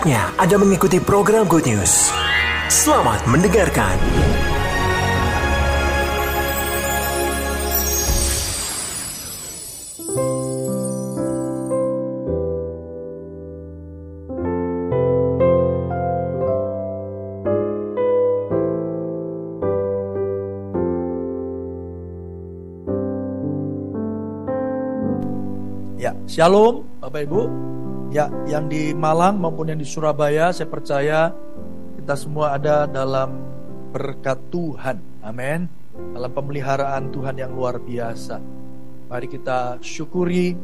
Saatnya Anda mengikuti program Good News. Selamat mendengarkan. Ya, Shalom Bapak Ibu. Ya, yang di Malang maupun yang di Surabaya, saya percaya kita semua ada dalam berkat Tuhan. Amin. Dalam pemeliharaan Tuhan yang luar biasa. Mari kita syukuri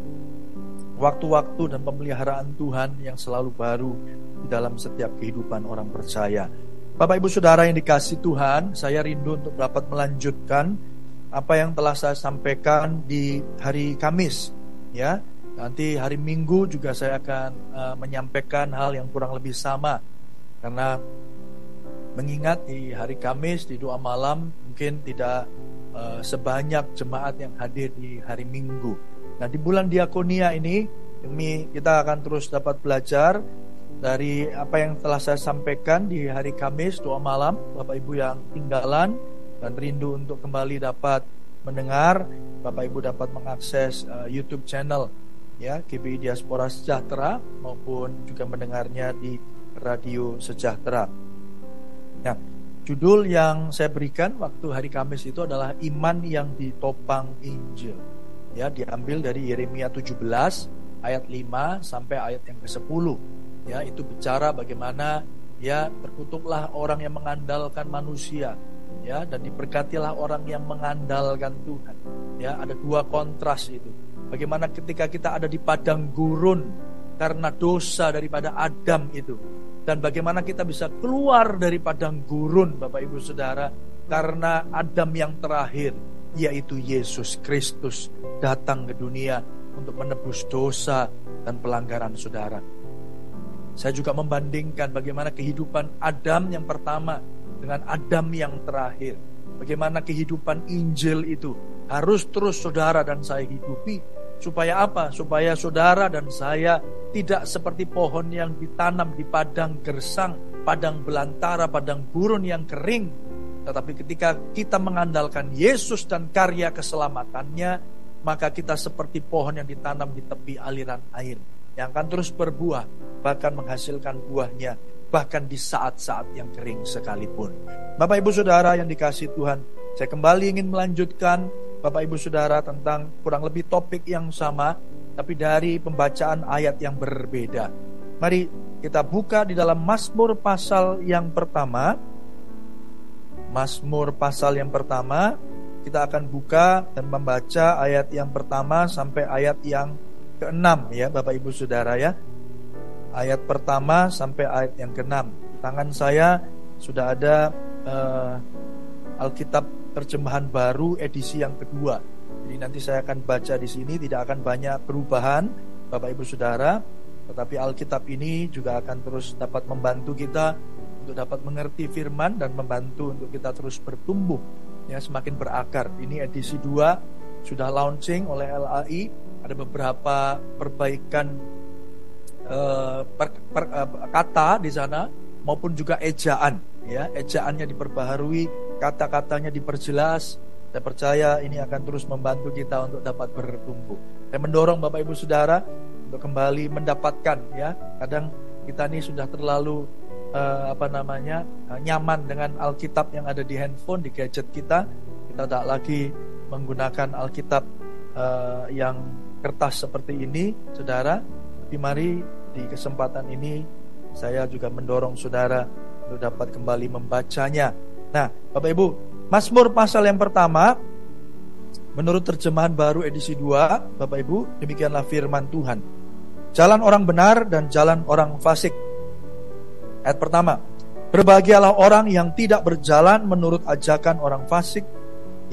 waktu-waktu dan pemeliharaan Tuhan yang selalu baru di dalam setiap kehidupan orang percaya. Bapak Ibu Saudara yang dikasih Tuhan, saya rindu untuk dapat melanjutkan apa yang telah saya sampaikan di hari Kamis ya Nanti hari Minggu juga saya akan uh, menyampaikan hal yang kurang lebih sama karena mengingat di hari Kamis di doa malam mungkin tidak uh, sebanyak jemaat yang hadir di hari Minggu. Nah di bulan diakonia ini demi kita akan terus dapat belajar dari apa yang telah saya sampaikan di hari Kamis doa malam Bapak Ibu yang tinggalan dan rindu untuk kembali dapat mendengar Bapak Ibu dapat mengakses uh, YouTube channel ya GBI Diaspora Sejahtera maupun juga mendengarnya di Radio Sejahtera. Nah, judul yang saya berikan waktu hari Kamis itu adalah iman yang ditopang Injil. Ya, diambil dari Yeremia 17 ayat 5 sampai ayat yang ke-10. Ya, itu bicara bagaimana ya terkutuklah orang yang mengandalkan manusia ya dan diberkatilah orang yang mengandalkan Tuhan. Ya, ada dua kontras itu Bagaimana ketika kita ada di padang gurun karena dosa daripada Adam itu. Dan bagaimana kita bisa keluar dari padang gurun Bapak Ibu Saudara karena Adam yang terakhir yaitu Yesus Kristus datang ke dunia untuk menebus dosa dan pelanggaran saudara. Saya juga membandingkan bagaimana kehidupan Adam yang pertama dengan Adam yang terakhir. Bagaimana kehidupan Injil itu harus terus saudara dan saya hidupi Supaya apa? Supaya saudara dan saya tidak seperti pohon yang ditanam di padang gersang, padang belantara, padang gurun yang kering. Tetapi ketika kita mengandalkan Yesus dan karya keselamatannya, maka kita seperti pohon yang ditanam di tepi aliran air yang akan terus berbuah, bahkan menghasilkan buahnya, bahkan di saat-saat yang kering sekalipun. Bapak, ibu, saudara yang dikasih Tuhan, saya kembali ingin melanjutkan Bapak Ibu Saudara tentang kurang lebih topik yang sama tapi dari pembacaan ayat yang berbeda. Mari kita buka di dalam Mazmur pasal yang pertama. Mazmur pasal yang pertama kita akan buka dan membaca ayat yang pertama sampai ayat yang keenam ya Bapak Ibu Saudara ya. Ayat pertama sampai ayat yang keenam. Tangan saya sudah ada uh, Alkitab terjemahan baru edisi yang kedua. Jadi nanti saya akan baca di sini tidak akan banyak perubahan Bapak Ibu Saudara, tetapi Alkitab ini juga akan terus dapat membantu kita untuk dapat mengerti firman dan membantu untuk kita terus bertumbuh ya semakin berakar. Ini edisi 2 sudah launching oleh LAI, ada beberapa perbaikan uh, per, per, uh, kata di sana maupun juga ejaan ya ejaannya diperbaharui kata-katanya diperjelas saya percaya ini akan terus membantu kita untuk dapat bertumbuh. Saya mendorong Bapak Ibu Saudara untuk kembali mendapatkan ya. Kadang kita ini sudah terlalu uh, apa namanya uh, nyaman dengan Alkitab yang ada di handphone di gadget kita. Kita tak lagi menggunakan Alkitab uh, yang kertas seperti ini saudara. Tapi mari di kesempatan ini saya juga mendorong saudara untuk dapat kembali membacanya. Nah, Bapak Ibu, Mazmur pasal yang pertama menurut terjemahan baru edisi 2, Bapak Ibu, demikianlah firman Tuhan. Jalan orang benar dan jalan orang fasik. Ayat pertama, Berbahagialah orang yang tidak berjalan menurut ajakan orang fasik,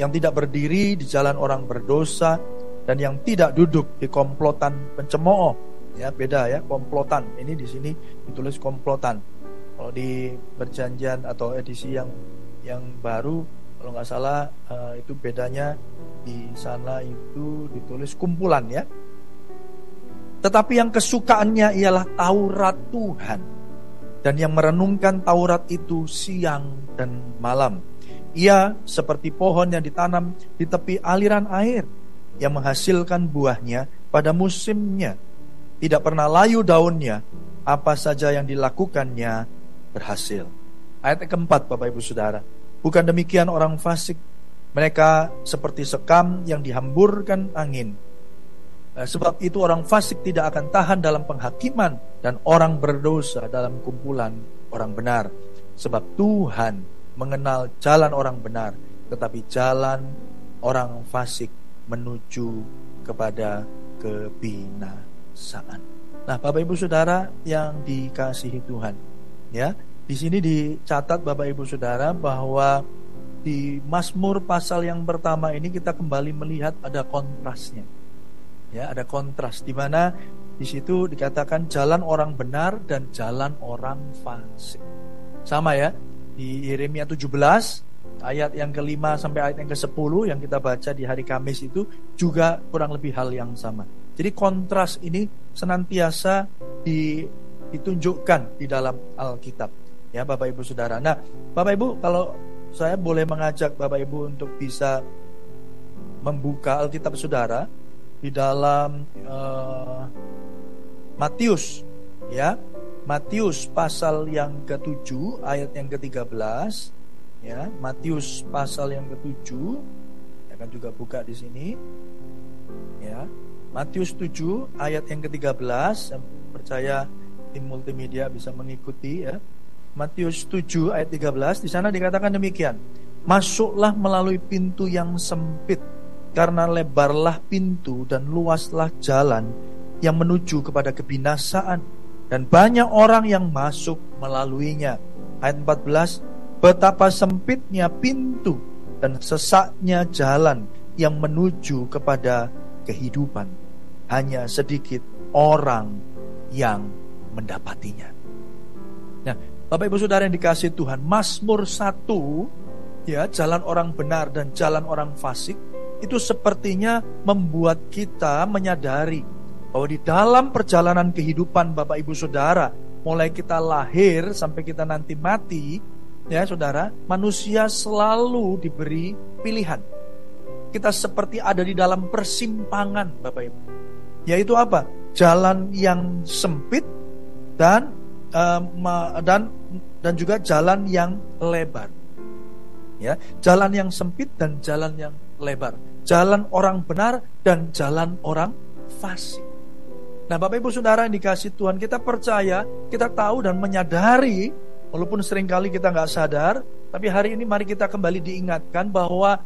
yang tidak berdiri di jalan orang berdosa, dan yang tidak duduk di komplotan pencemooh. Ya, beda ya, komplotan. Ini di sini ditulis komplotan. Kalau di perjanjian atau edisi yang yang baru kalau nggak salah uh, itu bedanya di sana itu ditulis kumpulan ya. Tetapi yang kesukaannya ialah Taurat Tuhan. dan yang merenungkan Taurat itu siang dan malam. Ia seperti pohon yang ditanam di tepi aliran air yang menghasilkan buahnya pada musimnya. Tidak pernah layu daunnya, apa saja yang dilakukannya berhasil. Ayat keempat Bapak Ibu Saudara. Bukan demikian orang fasik. Mereka seperti sekam yang dihamburkan angin. Eh, sebab itu orang fasik tidak akan tahan dalam penghakiman dan orang berdosa dalam kumpulan orang benar. Sebab Tuhan mengenal jalan orang benar, tetapi jalan orang fasik menuju kepada kebinasaan. Nah, Bapak Ibu Saudara yang dikasihi Tuhan, ya, di sini dicatat Bapak Ibu Saudara bahwa di Mazmur pasal yang pertama ini kita kembali melihat ada kontrasnya. Ya, ada kontras di mana di situ dikatakan jalan orang benar dan jalan orang fasik. Sama ya, di Yeremia 17 ayat yang kelima sampai ayat yang ke-10 yang kita baca di hari Kamis itu juga kurang lebih hal yang sama. Jadi kontras ini senantiasa ditunjukkan di dalam Alkitab. Ya Bapak Ibu Saudara. Nah, Bapak Ibu kalau saya boleh mengajak Bapak Ibu untuk bisa membuka Alkitab Saudara di dalam uh, Matius ya. Matius pasal yang ke-7 ayat yang ke-13 ya. Matius pasal yang ke-7 akan juga buka di sini ya. Matius 7 ayat yang ke-13 saya percaya tim multimedia bisa mengikuti ya Matius 7 ayat 13 di sana dikatakan demikian Masuklah melalui pintu yang sempit karena lebarlah pintu dan luaslah jalan yang menuju kepada kebinasaan dan banyak orang yang masuk melaluinya. Ayat 14, betapa sempitnya pintu dan sesaknya jalan yang menuju kepada kehidupan. Hanya sedikit orang yang mendapatinya. Bapak Ibu Saudara yang dikasih Tuhan, Mazmur 1 ya, jalan orang benar dan jalan orang fasik itu sepertinya membuat kita menyadari bahwa di dalam perjalanan kehidupan Bapak Ibu Saudara, mulai kita lahir sampai kita nanti mati, ya Saudara, manusia selalu diberi pilihan. Kita seperti ada di dalam persimpangan Bapak Ibu. Yaitu apa? Jalan yang sempit dan um, dan dan juga jalan yang lebar. Ya, jalan yang sempit dan jalan yang lebar. Jalan orang benar dan jalan orang fasik. Nah Bapak Ibu Saudara yang dikasih Tuhan kita percaya, kita tahu dan menyadari Walaupun sering kali kita nggak sadar Tapi hari ini mari kita kembali diingatkan bahwa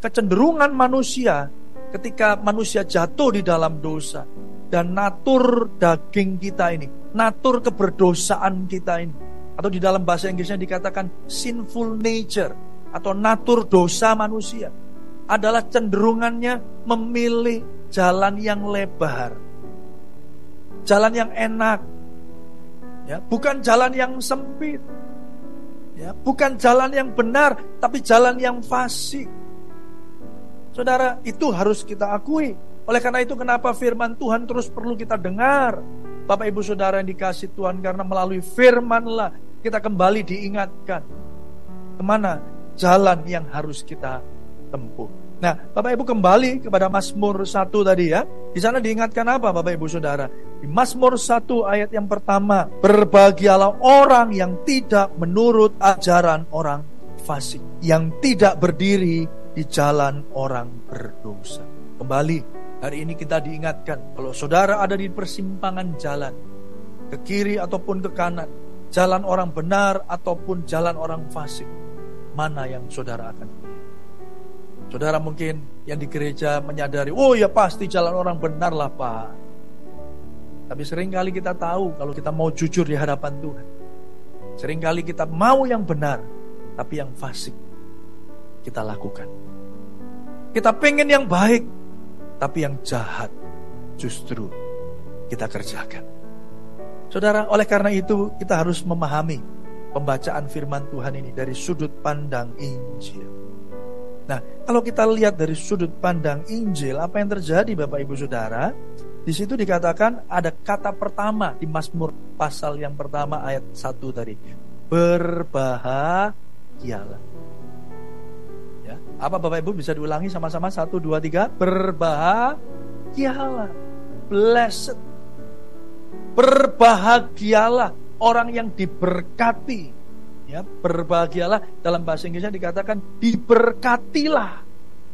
Kecenderungan manusia ketika manusia jatuh di dalam dosa Dan natur daging kita ini Natur keberdosaan kita ini Atau di dalam bahasa Inggrisnya dikatakan sinful nature Atau natur dosa manusia Adalah cenderungannya memilih jalan yang lebar jalan yang enak. Ya, bukan jalan yang sempit. Ya, bukan jalan yang benar, tapi jalan yang fasik. Saudara, itu harus kita akui. Oleh karena itu kenapa firman Tuhan terus perlu kita dengar. Bapak Ibu Saudara yang dikasih Tuhan karena melalui firmanlah kita kembali diingatkan ke mana jalan yang harus kita tempuh. Nah, Bapak Ibu kembali kepada Mazmur 1 tadi ya. Di sana diingatkan apa Bapak Ibu Saudara? Di Mazmur 1 ayat yang pertama, berbahagialah orang yang tidak menurut ajaran orang fasik, yang tidak berdiri di jalan orang berdosa. Kembali, hari ini kita diingatkan kalau saudara ada di persimpangan jalan, ke kiri ataupun ke kanan, jalan orang benar ataupun jalan orang fasik, mana yang saudara akan pilih? Saudara mungkin yang di gereja menyadari, oh ya pasti jalan orang benar lah Pak. Tapi sering kali kita tahu kalau kita mau jujur di hadapan Tuhan. Seringkali kita mau yang benar, tapi yang fasik kita lakukan. Kita pengen yang baik, tapi yang jahat justru kita kerjakan. Saudara, oleh karena itu kita harus memahami pembacaan firman Tuhan ini dari sudut pandang Injil. Nah, kalau kita lihat dari sudut pandang Injil, apa yang terjadi Bapak Ibu Saudara? Di situ dikatakan ada kata pertama di Mazmur pasal yang pertama ayat 1 tadi. Berbahagialah. Ya, apa Bapak Ibu bisa diulangi sama-sama? Satu, dua, tiga. Berbahagialah. Blessed. Berbahagialah orang yang diberkati. Ya, berbahagialah dalam bahasa Inggrisnya dikatakan diberkatilah.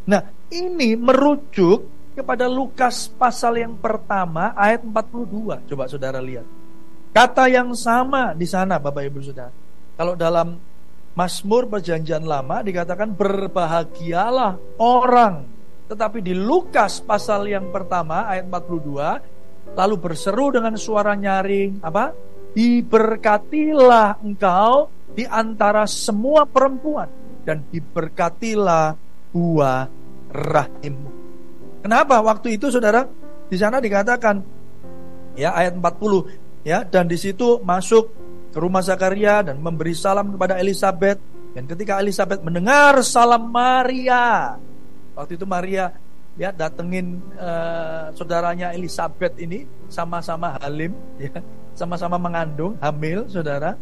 Nah, ini merujuk kepada Lukas pasal yang pertama ayat 42. Coba saudara lihat. Kata yang sama di sana Bapak Ibu Saudara. Kalau dalam Mazmur perjanjian lama dikatakan berbahagialah orang. Tetapi di Lukas pasal yang pertama ayat 42 lalu berseru dengan suara nyaring apa? Diberkatilah engkau di antara semua perempuan dan diberkatilah buah rahimmu. Kenapa waktu itu saudara di sana dikatakan ya ayat 40 ya dan di situ masuk ke rumah Zakaria dan memberi salam kepada Elizabeth dan ketika Elizabeth mendengar salam Maria waktu itu Maria ya datengin uh, saudaranya Elizabeth ini sama-sama halim ya sama-sama mengandung hamil saudara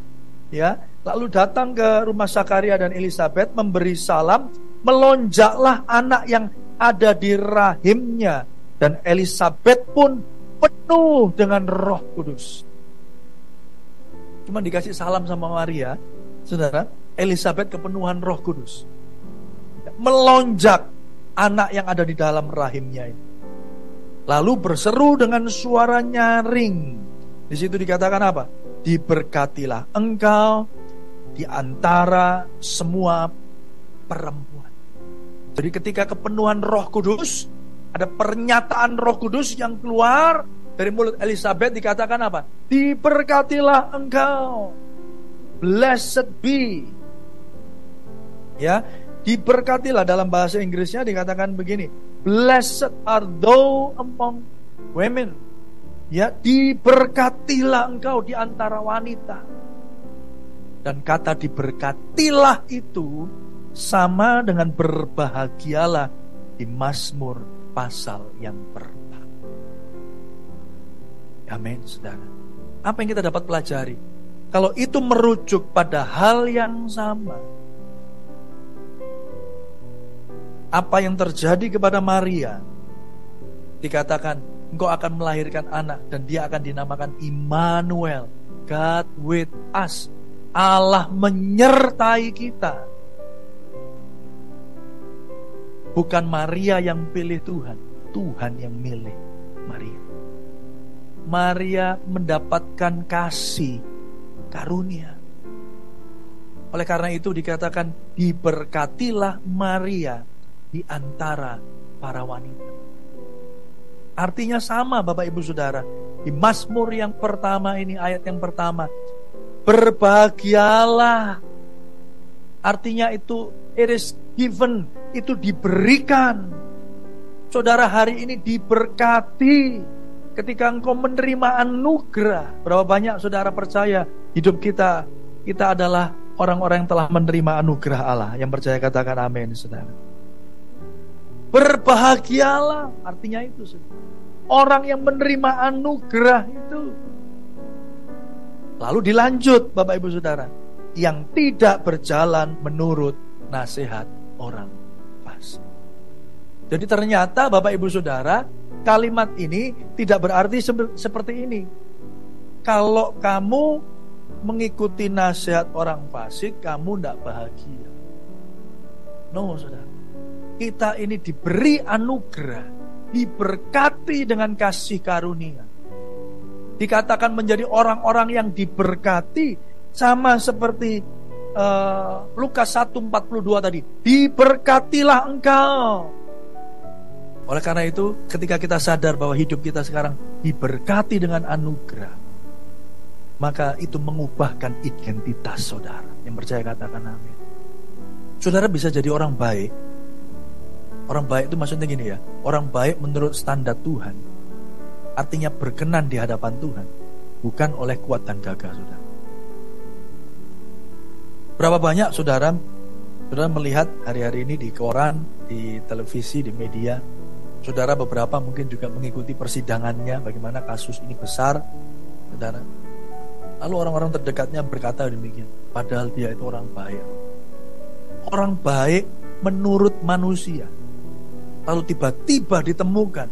ya lalu datang ke rumah Zakaria dan Elizabeth memberi salam melonjaklah anak yang ada di rahimnya dan Elizabeth pun penuh dengan Roh Kudus. Cuma dikasih salam sama Maria, saudara, Elizabeth kepenuhan Roh Kudus. Melonjak anak yang ada di dalam rahimnya ini. Lalu berseru dengan suara nyaring. Di situ dikatakan apa? Diberkatilah engkau di antara semua perempuan. Jadi ketika kepenuhan Roh Kudus, ada pernyataan Roh Kudus yang keluar dari mulut Elizabeth dikatakan apa? Diberkatilah engkau. Blessed be. Ya, diberkatilah dalam bahasa Inggrisnya dikatakan begini. Blessed are thou among women. Ya, diberkatilah engkau di antara wanita. Dan kata diberkatilah itu sama dengan berbahagialah di Mazmur pasal yang pertama. Amin, saudara. Apa yang kita dapat pelajari? Kalau itu merujuk pada hal yang sama, apa yang terjadi kepada Maria, dikatakan engkau akan melahirkan anak dan dia akan dinamakan Immanuel, God with us. Allah menyertai kita. Bukan Maria yang pilih Tuhan, Tuhan yang milih Maria. Maria mendapatkan kasih karunia. Oleh karena itu dikatakan diberkatilah Maria di antara para wanita. Artinya sama Bapak Ibu Saudara. Di Mazmur yang pertama ini ayat yang pertama. Berbahagialah. Artinya itu it is given, itu diberikan. Saudara hari ini diberkati ketika engkau menerima anugerah. Berapa banyak saudara percaya hidup kita kita adalah orang-orang yang telah menerima anugerah Allah. Yang percaya katakan amin, saudara. Berbahagialah, artinya itu. Orang yang menerima anugerah itu. Lalu dilanjut, Bapak Ibu Saudara, yang tidak berjalan menurut nasihat orang fasik. Jadi ternyata Bapak Ibu Saudara, kalimat ini tidak berarti seperti ini. Kalau kamu mengikuti nasihat orang fasik, kamu tidak bahagia. No, saudara. Kita ini diberi anugerah, diberkati dengan kasih karunia. Dikatakan menjadi orang-orang yang diberkati, sama seperti uh, Lukas 1:42 tadi, diberkatilah engkau. Oleh karena itu, ketika kita sadar bahwa hidup kita sekarang diberkati dengan anugerah, maka itu mengubahkan identitas saudara. Yang percaya katakan amin. Saudara bisa jadi orang baik. Orang baik itu maksudnya gini ya, orang baik menurut standar Tuhan. Artinya berkenan di hadapan Tuhan, bukan oleh kuat dan gagah, saudara. Berapa banyak saudara saudara melihat hari-hari ini di koran, di televisi, di media Saudara beberapa mungkin juga mengikuti persidangannya bagaimana kasus ini besar. Saudara. Lalu orang-orang terdekatnya berkata demikian, padahal dia itu orang baik. Orang baik menurut manusia. Lalu tiba-tiba ditemukan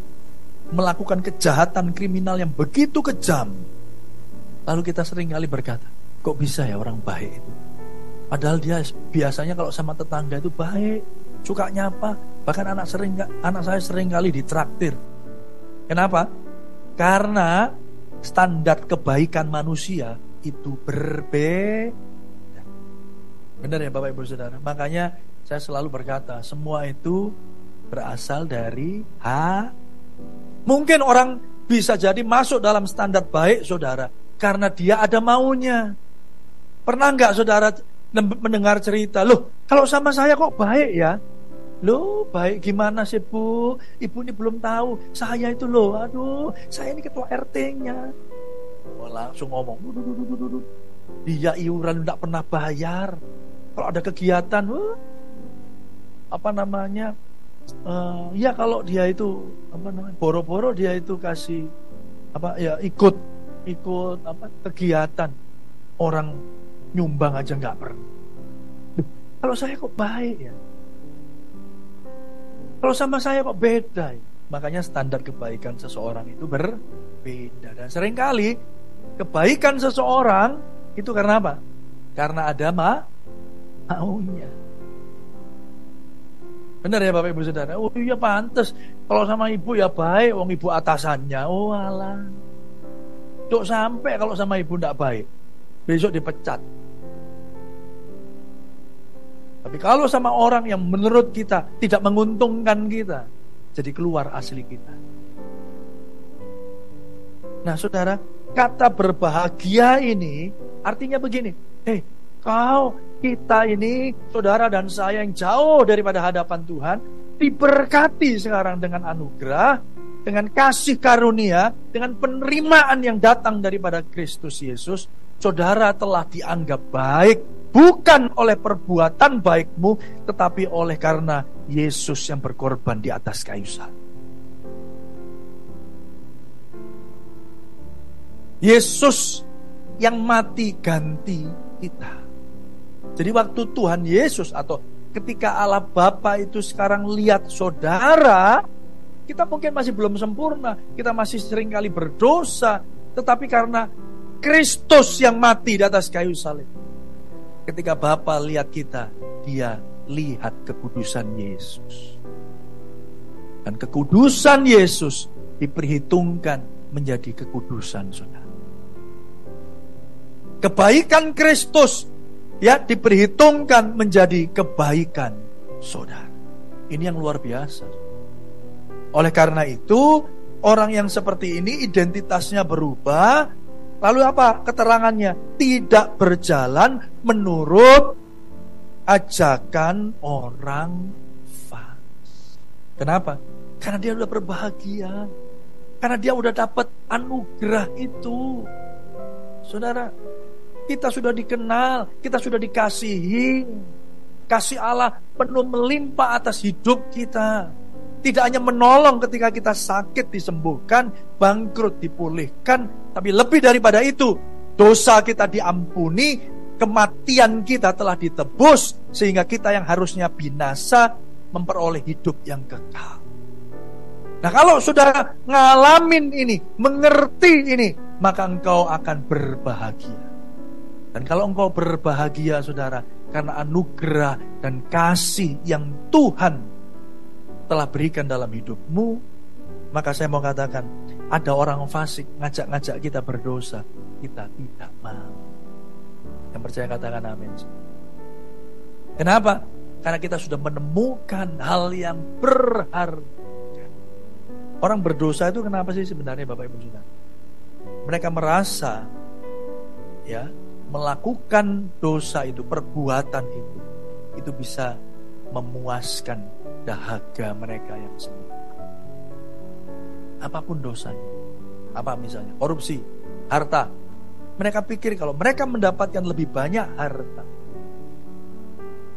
melakukan kejahatan kriminal yang begitu kejam. Lalu kita sering kali berkata, kok bisa ya orang baik itu? Padahal dia biasanya kalau sama tetangga itu baik, suka nyapa, bahkan anak sering anak saya sering kali ditraktir. Kenapa? Karena standar kebaikan manusia itu berbeda. Benar ya Bapak Ibu Saudara? Makanya saya selalu berkata, semua itu berasal dari ha. Mungkin orang bisa jadi masuk dalam standar baik saudara karena dia ada maunya. Pernah nggak saudara mendengar cerita, loh kalau sama saya kok baik ya? Loh baik gimana sih bu? Ibu ini belum tahu, saya itu loh, aduh saya ini ketua RT-nya. Oh, langsung ngomong, dia iuran tidak pernah bayar. Kalau ada kegiatan, wah, apa namanya, uh, ya kalau dia itu apa namanya, boro-boro dia itu kasih apa ya ikut ikut apa kegiatan orang nyumbang aja nggak pernah. Kalau saya kok baik ya. Kalau sama saya kok beda ya. Makanya standar kebaikan seseorang itu berbeda. Dan sering kali kebaikan seseorang itu karena apa? Karena ada ma maunya. Benar ya Bapak Ibu Saudara? Oh iya pantas. Kalau sama ibu ya baik, wong ibu atasannya. Oh alah. Dok sampai kalau sama ibu tidak baik. Besok dipecat. Tapi kalau sama orang yang menurut kita tidak menguntungkan kita, jadi keluar asli kita. Nah, saudara, kata berbahagia ini artinya begini: hei, kau, kita ini, saudara dan saya yang jauh daripada hadapan Tuhan, diberkati sekarang dengan anugerah, dengan kasih karunia, dengan penerimaan yang datang daripada Kristus Yesus. Saudara telah dianggap baik bukan oleh perbuatan baikmu, tetapi oleh karena Yesus yang berkorban di atas kayu salib. Yesus yang mati ganti kita. Jadi waktu Tuhan Yesus atau ketika Allah Bapa itu sekarang lihat saudara, kita mungkin masih belum sempurna, kita masih sering kali berdosa, tetapi karena Kristus yang mati di atas kayu salib Ketika Bapa lihat kita, dia lihat kekudusan Yesus. Dan kekudusan Yesus diperhitungkan menjadi kekudusan saudara. Kebaikan Kristus ya diperhitungkan menjadi kebaikan saudara. Ini yang luar biasa. Oleh karena itu, orang yang seperti ini identitasnya berubah, Lalu apa keterangannya? Tidak berjalan menurut ajakan orang fas. Kenapa? Karena dia udah berbahagia. Karena dia udah dapat anugerah itu. Saudara, kita sudah dikenal, kita sudah dikasihi. Kasih Allah penuh melimpah atas hidup kita. Tidak hanya menolong ketika kita sakit disembuhkan, bangkrut dipulihkan, tapi lebih daripada itu, dosa kita diampuni, kematian kita telah ditebus, sehingga kita yang harusnya binasa memperoleh hidup yang kekal. Nah kalau sudah ngalamin ini, mengerti ini, maka engkau akan berbahagia. Dan kalau engkau berbahagia saudara, karena anugerah dan kasih yang Tuhan telah berikan dalam hidupmu, maka saya mau katakan, ada orang fasik ngajak-ngajak kita berdosa, kita tidak mau. Yang percaya katakan amin. Kenapa? Karena kita sudah menemukan hal yang berharga. Orang berdosa itu kenapa sih sebenarnya Bapak Ibu Saudara? Mereka merasa ya, melakukan dosa itu, perbuatan itu itu bisa memuaskan dahaga mereka yang sempurna. Apa pun dosanya. Apa misalnya? Korupsi, harta. Mereka pikir kalau mereka mendapatkan lebih banyak harta.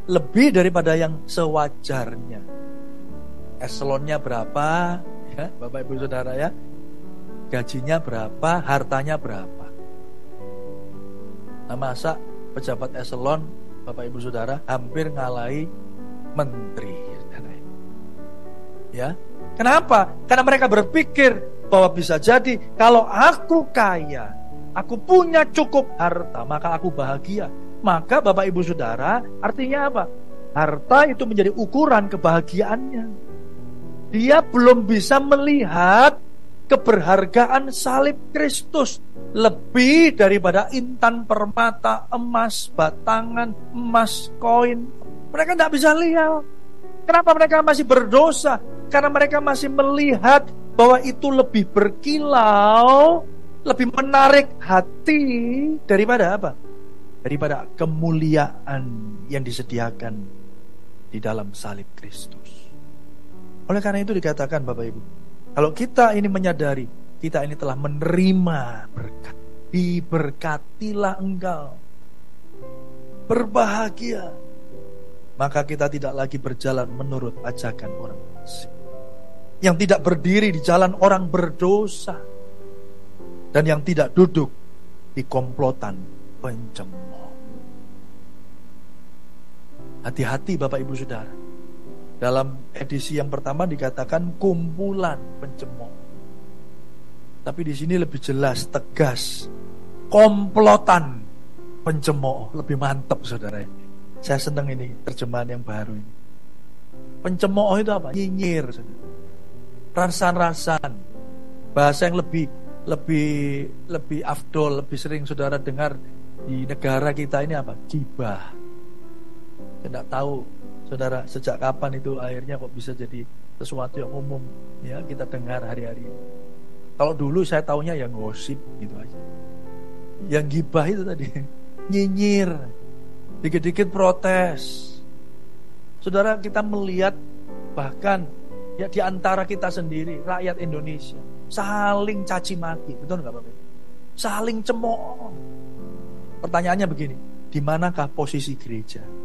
Lebih daripada yang sewajarnya. eselonnya berapa, ya, Bapak Ibu Saudara ya. Gajinya berapa, hartanya berapa. Nah, masa pejabat eselon Bapak Ibu Saudara hampir ngalahi menteri. Ya. Kenapa? Karena mereka berpikir bahwa bisa jadi kalau aku kaya, aku punya cukup harta, maka aku bahagia. Maka Bapak Ibu Saudara, artinya apa? Harta itu menjadi ukuran kebahagiaannya. Dia belum bisa melihat keberhargaan salib Kristus lebih daripada intan permata, emas, batangan, emas, koin. Mereka tidak bisa lihat. Kenapa mereka masih berdosa? Karena mereka masih melihat bahwa itu lebih berkilau, lebih menarik hati daripada apa? Daripada kemuliaan yang disediakan di dalam salib Kristus. Oleh karena itu dikatakan Bapak Ibu, kalau kita ini menyadari kita ini telah menerima berkat, diberkatilah engkau. Berbahagia. Maka kita tidak lagi berjalan menurut ajakan orang asing. Yang tidak berdiri di jalan orang berdosa. Dan yang tidak duduk di komplotan pencemooh. Hati-hati Bapak Ibu Saudara dalam edisi yang pertama dikatakan kumpulan pencemooh. Tapi di sini lebih jelas, tegas. Komplotan pencemooh. Lebih mantap saudara. Saya senang ini terjemahan yang baru ini. Pencemooh itu apa? Nyinyir. Rasan-rasan. Bahasa yang lebih lebih lebih afdol, lebih sering saudara dengar di negara kita ini apa? Gibah. Tidak tahu Saudara, sejak kapan itu akhirnya kok bisa jadi sesuatu yang umum ya kita dengar hari-hari ini. Kalau dulu saya taunya yang gosip gitu aja. Yang gibah itu tadi nyinyir, dikit-dikit protes. Saudara, kita melihat bahkan ya di antara kita sendiri, rakyat Indonesia, saling caci maki, betul nggak Bapak? Saling cemooh. Pertanyaannya begini, di manakah posisi gereja?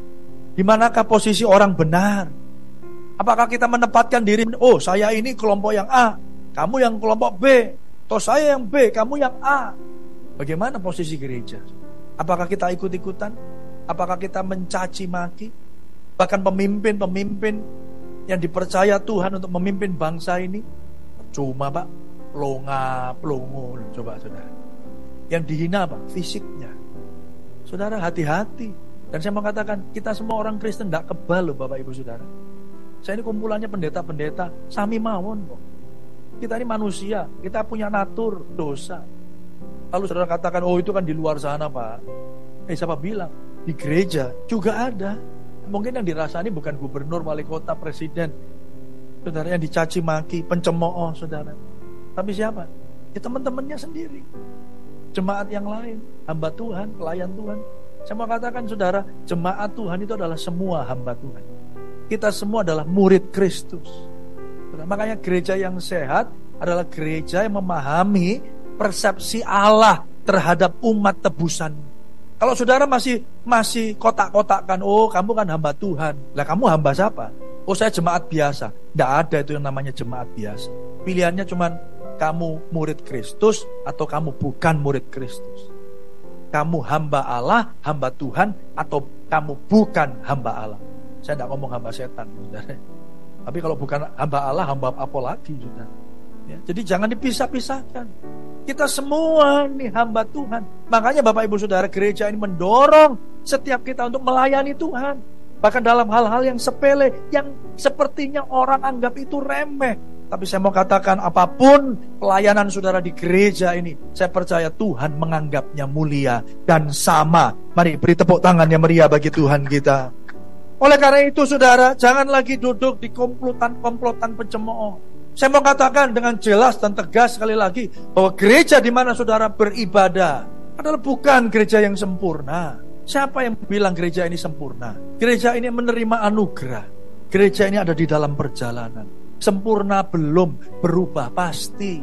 Di manakah posisi orang benar? Apakah kita menempatkan diri, oh saya ini kelompok yang A, kamu yang kelompok B, atau saya yang B, kamu yang A. Bagaimana posisi gereja? Apakah kita ikut-ikutan? Apakah kita mencaci maki? Bahkan pemimpin-pemimpin yang dipercaya Tuhan untuk memimpin bangsa ini, cuma pak, longa, pelongo, coba saudara. Yang dihina apa? Fisiknya. Saudara hati-hati. Dan saya mau katakan, kita semua orang Kristen tidak kebal loh Bapak Ibu Saudara. Saya ini kumpulannya pendeta-pendeta, sami mawon kok. Kita ini manusia, kita punya natur dosa. Lalu saudara katakan, oh itu kan di luar sana Pak. Eh siapa bilang? Di gereja juga ada. Mungkin yang dirasani bukan gubernur, wali kota, presiden. Saudara yang dicaci maki, pencemooh saudara. Tapi siapa? Ya teman-temannya sendiri. Jemaat yang lain, hamba Tuhan, pelayan Tuhan. Saya mau katakan saudara, jemaat Tuhan itu adalah semua hamba Tuhan. Kita semua adalah murid Kristus. Makanya gereja yang sehat adalah gereja yang memahami persepsi Allah terhadap umat tebusan. Kalau saudara masih masih kotak-kotakkan, oh kamu kan hamba Tuhan. Lah kamu hamba siapa? Oh saya jemaat biasa. Tidak ada itu yang namanya jemaat biasa. Pilihannya cuma kamu murid Kristus atau kamu bukan murid Kristus kamu hamba Allah, hamba Tuhan, atau kamu bukan hamba Allah. Saya tidak ngomong hamba setan, saudara. Tapi kalau bukan hamba Allah, hamba apa lagi, saudara? Ya, jadi jangan dipisah-pisahkan. Kita semua nih hamba Tuhan. Makanya Bapak Ibu Saudara gereja ini mendorong setiap kita untuk melayani Tuhan. Bahkan dalam hal-hal yang sepele, yang sepertinya orang anggap itu remeh. Tapi saya mau katakan apa pun pelayanan saudara di gereja ini, saya percaya Tuhan menganggapnya mulia dan sama. Mari beri tepuk tangan yang meriah bagi Tuhan kita. Oleh karena itu saudara, jangan lagi duduk di komplotan-komplotan pencemooh. Saya mau katakan dengan jelas dan tegas sekali lagi bahwa gereja di mana saudara beribadah adalah bukan gereja yang sempurna. Siapa yang bilang gereja ini sempurna? Gereja ini menerima anugerah. Gereja ini ada di dalam perjalanan. Sempurna belum, berubah pasti.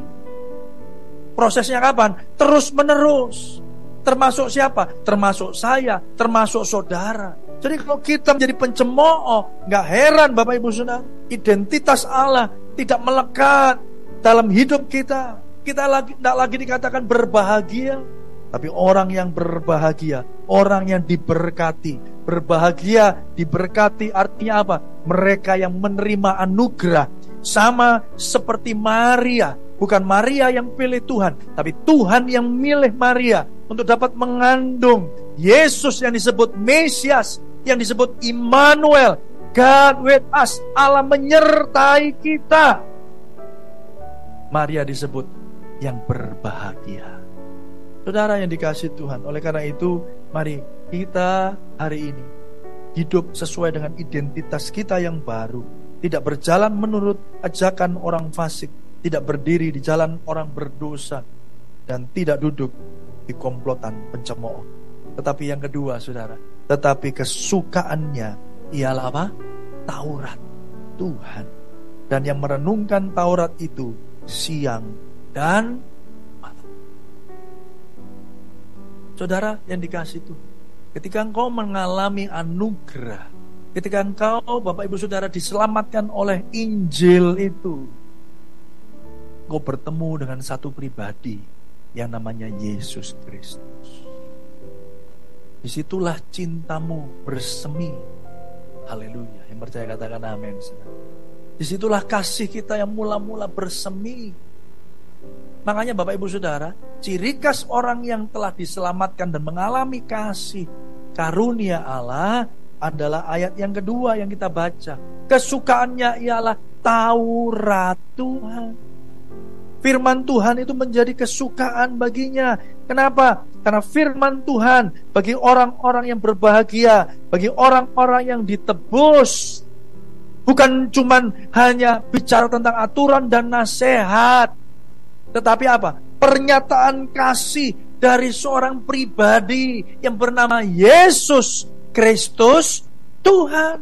Prosesnya kapan? Terus menerus. Termasuk siapa? Termasuk saya, termasuk saudara. Jadi kalau kita menjadi pencemooh, nggak heran Bapak Ibu Saudara, identitas Allah tidak melekat dalam hidup kita. Kita lagi tidak lagi dikatakan berbahagia, tapi orang yang berbahagia, orang yang diberkati. Berbahagia, diberkati artinya apa? Mereka yang menerima anugerah. Sama seperti Maria. Bukan Maria yang pilih Tuhan, tapi Tuhan yang milih Maria untuk dapat mengandung Yesus yang disebut Mesias, yang disebut Immanuel. God with us. Allah menyertai kita. Maria disebut yang berbahagia. Saudara yang dikasih Tuhan, oleh karena itu mari kita hari ini hidup sesuai dengan identitas kita yang baru, tidak berjalan menurut ajakan orang fasik, tidak berdiri di jalan orang berdosa, dan tidak duduk di komplotan pencemooh. Tetapi yang kedua, saudara, tetapi kesukaannya ialah apa? Taurat Tuhan. Dan yang merenungkan Taurat itu siang dan Saudara yang dikasih itu, ketika engkau mengalami anugerah, ketika engkau Bapak Ibu Saudara diselamatkan oleh Injil itu, engkau bertemu dengan satu pribadi yang namanya Yesus Kristus. Di situlah cintamu bersemi. Haleluya. Yang percaya katakan amin. Di situlah kasih kita yang mula-mula bersemi Makanya Bapak Ibu Saudara, ciri khas orang yang telah diselamatkan dan mengalami kasih karunia Allah adalah ayat yang kedua yang kita baca. Kesukaannya ialah Taurat Tuhan. Firman Tuhan itu menjadi kesukaan baginya. Kenapa? Karena firman Tuhan bagi orang-orang yang berbahagia, bagi orang-orang yang ditebus, bukan cuman hanya bicara tentang aturan dan nasihat, tetapi apa? Pernyataan kasih dari seorang pribadi yang bernama Yesus Kristus Tuhan.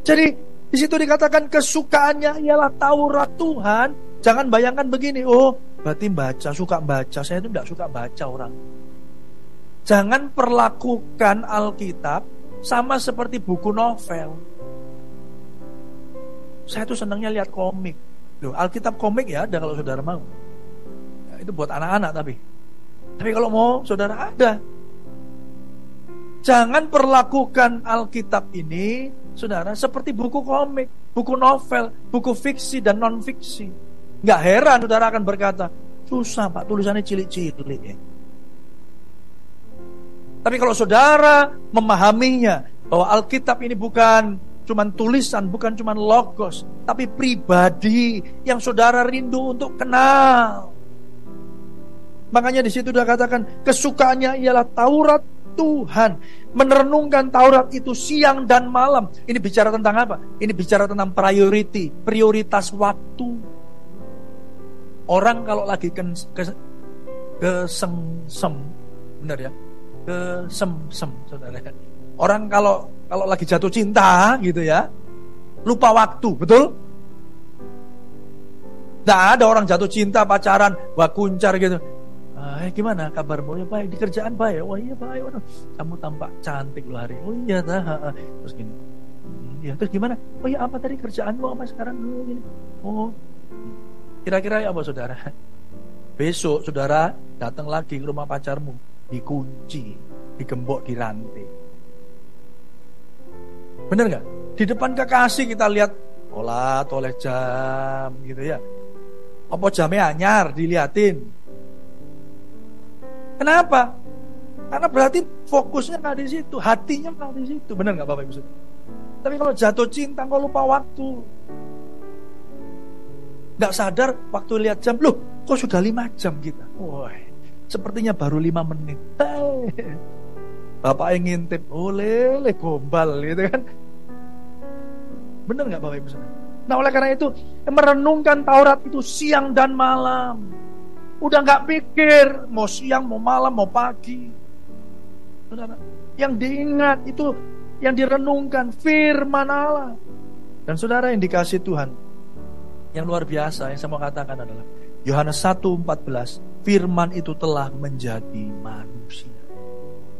Jadi di situ dikatakan kesukaannya ialah Taurat Tuhan. Jangan bayangkan begini, oh berarti baca, suka baca. Saya itu tidak suka baca orang. Jangan perlakukan Alkitab sama seperti buku novel. Saya tuh senangnya lihat komik. Loh, Alkitab komik ya ada kalau saudara mau. Ya, itu buat anak-anak tapi. Tapi kalau mau saudara ada. Jangan perlakukan Alkitab ini, saudara, seperti buku komik, buku novel, buku fiksi dan non fiksi. Nggak heran saudara akan berkata, susah pak tulisannya cilik-cilik ya. Tapi kalau saudara memahaminya bahwa Alkitab ini bukan cuman tulisan, bukan cuman logos, tapi pribadi yang saudara rindu untuk kenal. Makanya di situ dia katakan kesukaannya ialah Taurat Tuhan. Merenungkan Taurat itu siang dan malam. Ini bicara tentang apa? Ini bicara tentang priority, prioritas waktu. Orang kalau lagi ke, ke, ke sem, sem benar ya, ke sem sem saudara. Orang kalau kalau lagi jatuh cinta gitu ya, lupa waktu, betul? Tidak ada orang jatuh cinta pacaran, wah kuncar gitu. Eh, gimana kabarmu? Ya baik, di kerjaan baik. Wah iya baik. Waduh, kamu tampak cantik loh hari. Oh iya dah. Terus gini. Ya terus gimana? Oh iya apa tadi kerjaanmu apa sekarang? Oh, gini. Oh. Kira-kira ya apa saudara? Besok saudara datang lagi ke rumah pacarmu, dikunci, digembok di rantai. Bener nggak? Di depan kekasih kita lihat olah oleh jam gitu ya. Apa jamnya anyar diliatin. Kenapa? Karena berarti fokusnya nggak di situ, hatinya nggak di situ. Bener nggak Bapak Ibu? Tapi kalau jatuh cinta, kalau lupa waktu, nggak sadar waktu lihat jam, loh kok sudah lima jam kita? Wah, sepertinya baru lima menit. Bapak yang ngintip, oh lele gombal gitu kan. Bener nggak Bapak Ibu? Nah oleh karena itu merenungkan Taurat itu siang dan malam. Udah nggak pikir mau siang, mau malam, mau pagi. Saudara, yang diingat itu yang direnungkan firman Allah. Dan saudara yang dikasih Tuhan, yang luar biasa yang saya mau katakan adalah Yohanes 1:14, firman itu telah menjadi manusia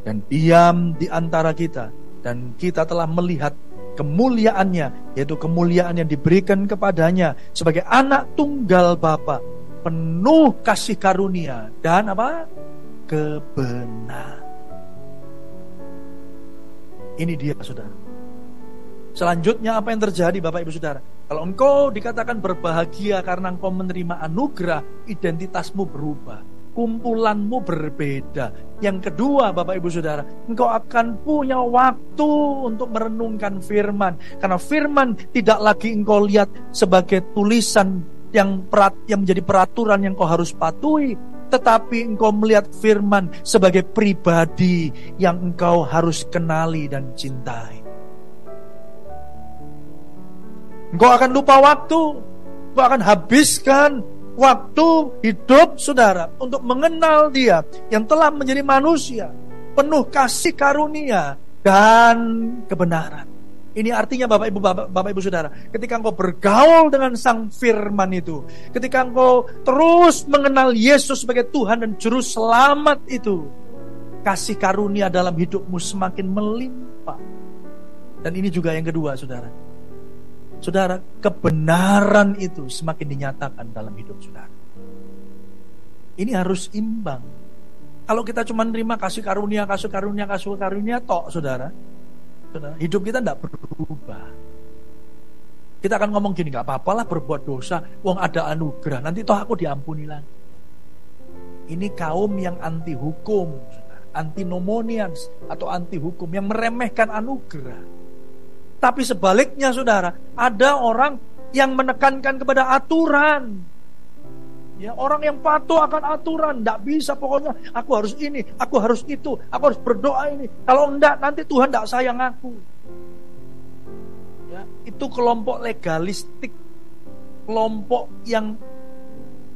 dan diam di antara kita dan kita telah melihat kemuliaannya yaitu kemuliaan yang diberikan kepadanya sebagai anak tunggal Bapa penuh kasih karunia dan apa kebenaran ini dia saudara selanjutnya apa yang terjadi Bapak Ibu Saudara kalau engkau dikatakan berbahagia karena engkau menerima anugerah identitasmu berubah kumpulanmu berbeda. Yang kedua, Bapak Ibu Saudara, engkau akan punya waktu untuk merenungkan firman. Karena firman tidak lagi engkau lihat sebagai tulisan yang perat, yang menjadi peraturan yang kau harus patuhi, tetapi engkau melihat firman sebagai pribadi yang engkau harus kenali dan cintai. Engkau akan lupa waktu, engkau akan habiskan waktu hidup saudara untuk mengenal dia yang telah menjadi manusia penuh kasih karunia dan kebenaran. Ini artinya Bapak Ibu Bapak, Bapak Ibu Saudara, ketika engkau bergaul dengan Sang Firman itu, ketika engkau terus mengenal Yesus sebagai Tuhan dan juru selamat itu, kasih karunia dalam hidupmu semakin melimpah. Dan ini juga yang kedua, Saudara Saudara, kebenaran itu semakin dinyatakan dalam hidup saudara. Ini harus imbang. Kalau kita cuma terima kasih karunia, kasih karunia, kasih karunia, tok saudara. Hidup kita tidak berubah. Kita akan ngomong gini, gak apa-apa lah berbuat dosa, wong ada anugerah, nanti toh aku diampuni lagi. Ini kaum yang anti hukum, anti nomonians atau anti hukum yang meremehkan anugerah. Tapi sebaliknya saudara, ada orang yang menekankan kepada aturan. Ya, orang yang patuh akan aturan, tidak bisa pokoknya aku harus ini, aku harus itu, aku harus berdoa ini. Kalau enggak nanti Tuhan tidak sayang aku. Ya, itu kelompok legalistik, kelompok yang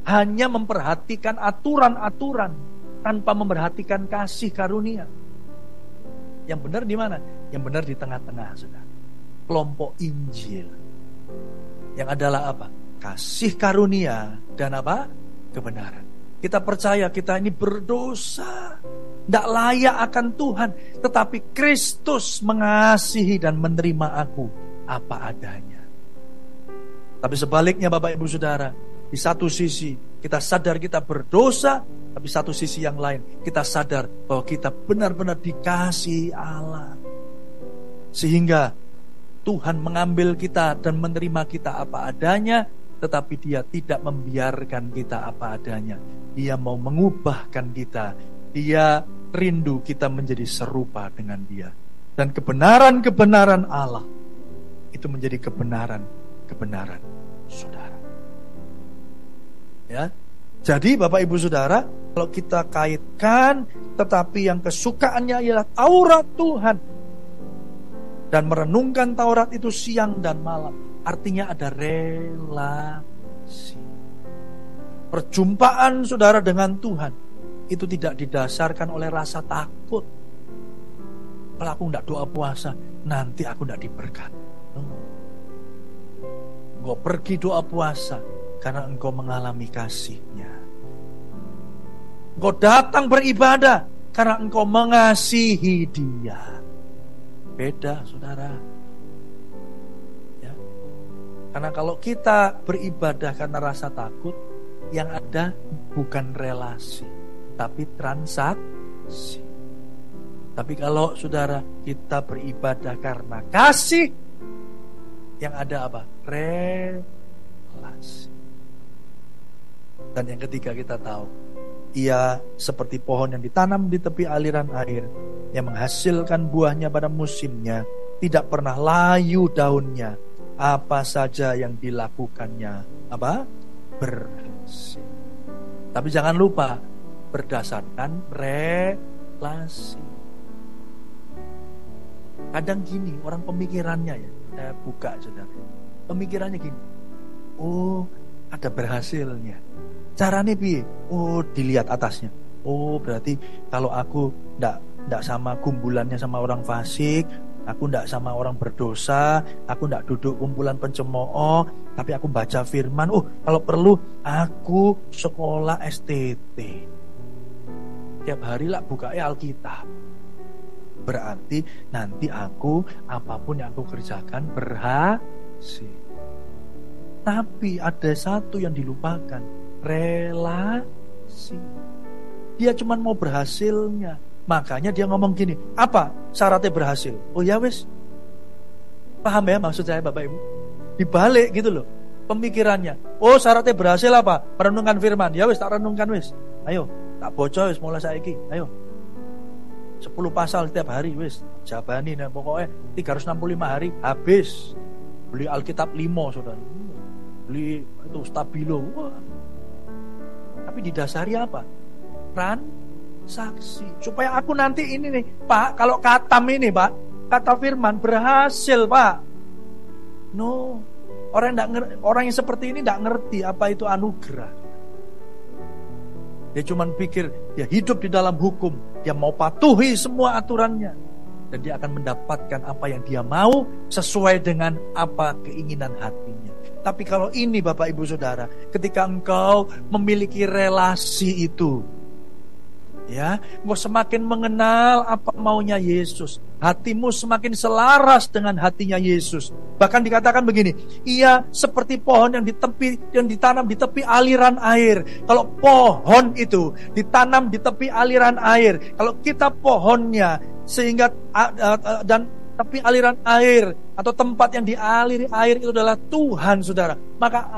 hanya memperhatikan aturan-aturan tanpa memperhatikan kasih karunia. Yang benar di mana? Yang benar di tengah-tengah, saudara kelompok Injil. Yang adalah apa? Kasih karunia dan apa? Kebenaran. Kita percaya kita ini berdosa. Tidak layak akan Tuhan. Tetapi Kristus mengasihi dan menerima aku apa adanya. Tapi sebaliknya Bapak Ibu Saudara. Di satu sisi kita sadar kita berdosa. Tapi satu sisi yang lain kita sadar bahwa kita benar-benar dikasih Allah. Sehingga Tuhan mengambil kita dan menerima kita apa adanya, tetapi Dia tidak membiarkan kita apa adanya. Dia mau mengubahkan kita. Dia rindu kita menjadi serupa dengan Dia. Dan kebenaran-kebenaran Allah itu menjadi kebenaran-kebenaran saudara. Ya. Jadi Bapak Ibu Saudara, kalau kita kaitkan tetapi yang kesukaannya ialah Taurat Tuhan, dan merenungkan Taurat itu siang dan malam. Artinya ada relasi. Perjumpaan saudara dengan Tuhan itu tidak didasarkan oleh rasa takut. Kalau aku tidak doa puasa, nanti aku tidak diberkati. Engkau pergi doa puasa karena engkau mengalami kasihnya. Engkau datang beribadah karena engkau mengasihi dia. Beda, saudara. Karena kalau kita beribadah karena rasa takut, yang ada bukan relasi, tapi transaksi. Tapi kalau saudara kita beribadah karena kasih, yang ada apa? Relasi. Dan yang ketiga kita tahu, ia seperti pohon yang ditanam di tepi aliran air yang menghasilkan buahnya pada musimnya, tidak pernah layu daunnya. Apa saja yang dilakukannya, apa? Berhasil. Tapi jangan lupa berdasarkan relasi. Kadang gini orang pemikirannya ya, saya buka saudara. Pemikirannya gini, oh ada berhasilnya. Caranya bi, oh dilihat atasnya. Oh berarti kalau aku ndak ndak sama kumpulannya sama orang fasik, aku ndak sama orang berdosa, aku ndak duduk kumpulan pencemooh, tapi aku baca firman. Oh, kalau perlu aku sekolah STT. Tiap hari lah buka Alkitab. Berarti nanti aku apa pun yang aku kerjakan berhasil. Tapi ada satu yang dilupakan, relasi. Dia cuma mau berhasilnya. Makanya dia ngomong gini, apa syaratnya berhasil? Oh ya wes, paham ya maksud saya Bapak Ibu? Dibalik gitu loh pemikirannya. Oh syaratnya berhasil apa? Merenungkan firman. Ya wes tak renungkan wes. Ayo, tak bocor wes mulai saiki. Ayo. 10 pasal setiap hari wes. Jabani nah pokoknya 365 hari habis. Beli Alkitab 5 Saudara. Beli itu stabilo. Wah. Tapi didasari apa? Transaksi. Supaya aku nanti ini nih, Pak, kalau katam ini, Pak, kata firman berhasil, Pak. No. Orang yang, orang yang seperti ini tidak ngerti apa itu anugerah. Dia cuma pikir dia hidup di dalam hukum, dia mau patuhi semua aturannya dan dia akan mendapatkan apa yang dia mau sesuai dengan apa keinginan hatinya. Tapi kalau ini Bapak Ibu Saudara, ketika engkau memiliki relasi itu, ya, engkau semakin mengenal apa maunya Yesus, hatimu semakin selaras dengan hatinya Yesus. Bahkan dikatakan begini, ia seperti pohon yang di tepi yang ditanam di tepi aliran air. Kalau pohon itu ditanam di tepi aliran air, kalau kita pohonnya sehingga dan tepi aliran air atau tempat yang dialiri air itu adalah Tuhan, Saudara. Maka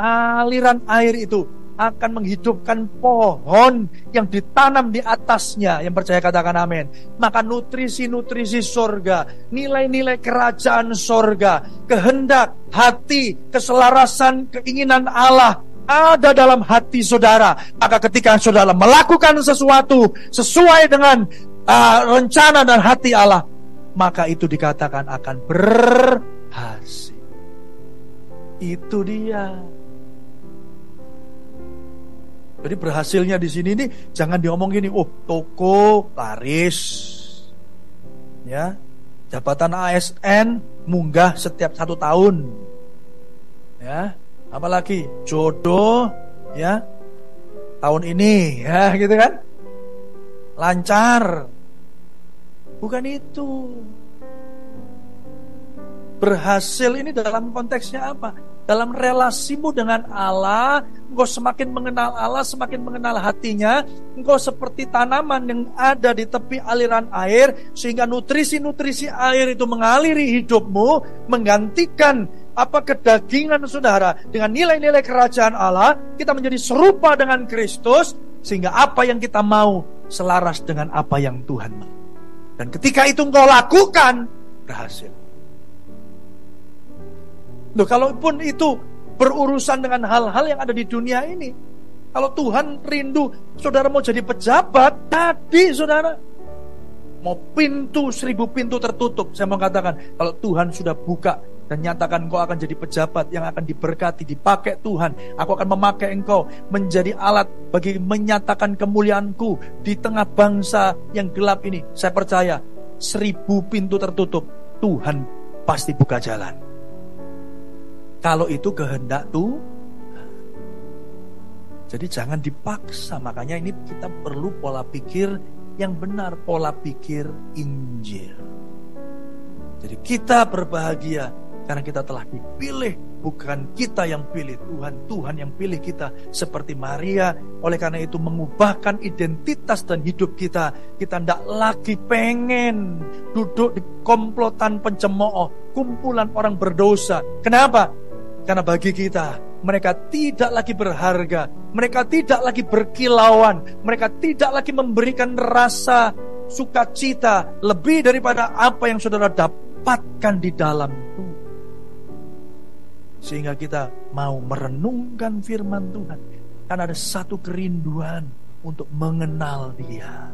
aliran air itu akan menghidupkan pohon yang ditanam di atasnya. Yang percaya katakan amin. Maka nutrisi-nutrisi sorga, nilai-nilai kerajaan sorga, kehendak, hati, keselarasan, keinginan Allah ada dalam hati saudara. Maka ketika saudara melakukan sesuatu sesuai dengan uh, rencana dan hati Allah, maka itu dikatakan akan berhasil. Itu dia. Jadi berhasilnya di sini ini jangan diomong gini, oh toko laris, ya jabatan ASN munggah setiap satu tahun, ya apalagi jodoh, ya tahun ini, ya gitu kan, lancar, bukan itu. Berhasil ini dalam konteksnya apa? Dalam relasimu dengan Allah, engkau semakin mengenal Allah, semakin mengenal hatinya, engkau seperti tanaman yang ada di tepi aliran air, sehingga nutrisi-nutrisi air itu mengaliri hidupmu, menggantikan apa kedagingan saudara dengan nilai-nilai kerajaan Allah, kita menjadi serupa dengan Kristus, sehingga apa yang kita mau selaras dengan apa yang Tuhan mau. Dan ketika itu engkau lakukan, berhasil. Loh, kalaupun itu berurusan dengan hal-hal yang ada di dunia ini. Kalau Tuhan rindu saudara mau jadi pejabat, tadi saudara mau pintu seribu pintu tertutup. Saya mau katakan, kalau Tuhan sudah buka dan nyatakan engkau akan jadi pejabat yang akan diberkati, dipakai Tuhan. Aku akan memakai engkau menjadi alat bagi menyatakan kemuliaanku di tengah bangsa yang gelap ini. Saya percaya seribu pintu tertutup, Tuhan pasti buka jalan. Kalau itu kehendak tuh jadi jangan dipaksa. Makanya ini kita perlu pola pikir yang benar, pola pikir Injil. Jadi kita berbahagia karena kita telah dipilih, bukan kita yang pilih Tuhan, Tuhan yang pilih kita seperti Maria. Oleh karena itu mengubahkan identitas dan hidup kita. Kita tidak lagi pengen duduk di komplotan pencemooh, kumpulan orang berdosa. Kenapa? Karena bagi kita, mereka tidak lagi berharga, mereka tidak lagi berkilauan, mereka tidak lagi memberikan rasa sukacita lebih daripada apa yang saudara dapatkan di dalam Tuhan. Sehingga kita mau merenungkan firman Tuhan. Karena ada satu kerinduan untuk mengenal dia.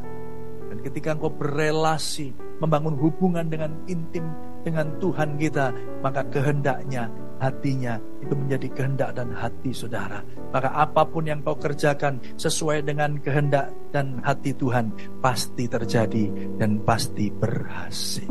Dan ketika engkau berelasi, membangun hubungan dengan intim dengan Tuhan kita, maka kehendaknya, hatinya itu menjadi kehendak dan hati saudara. Maka apa pun yang kau kerjakan sesuai dengan kehendak dan hati Tuhan pasti terjadi dan pasti berhasil.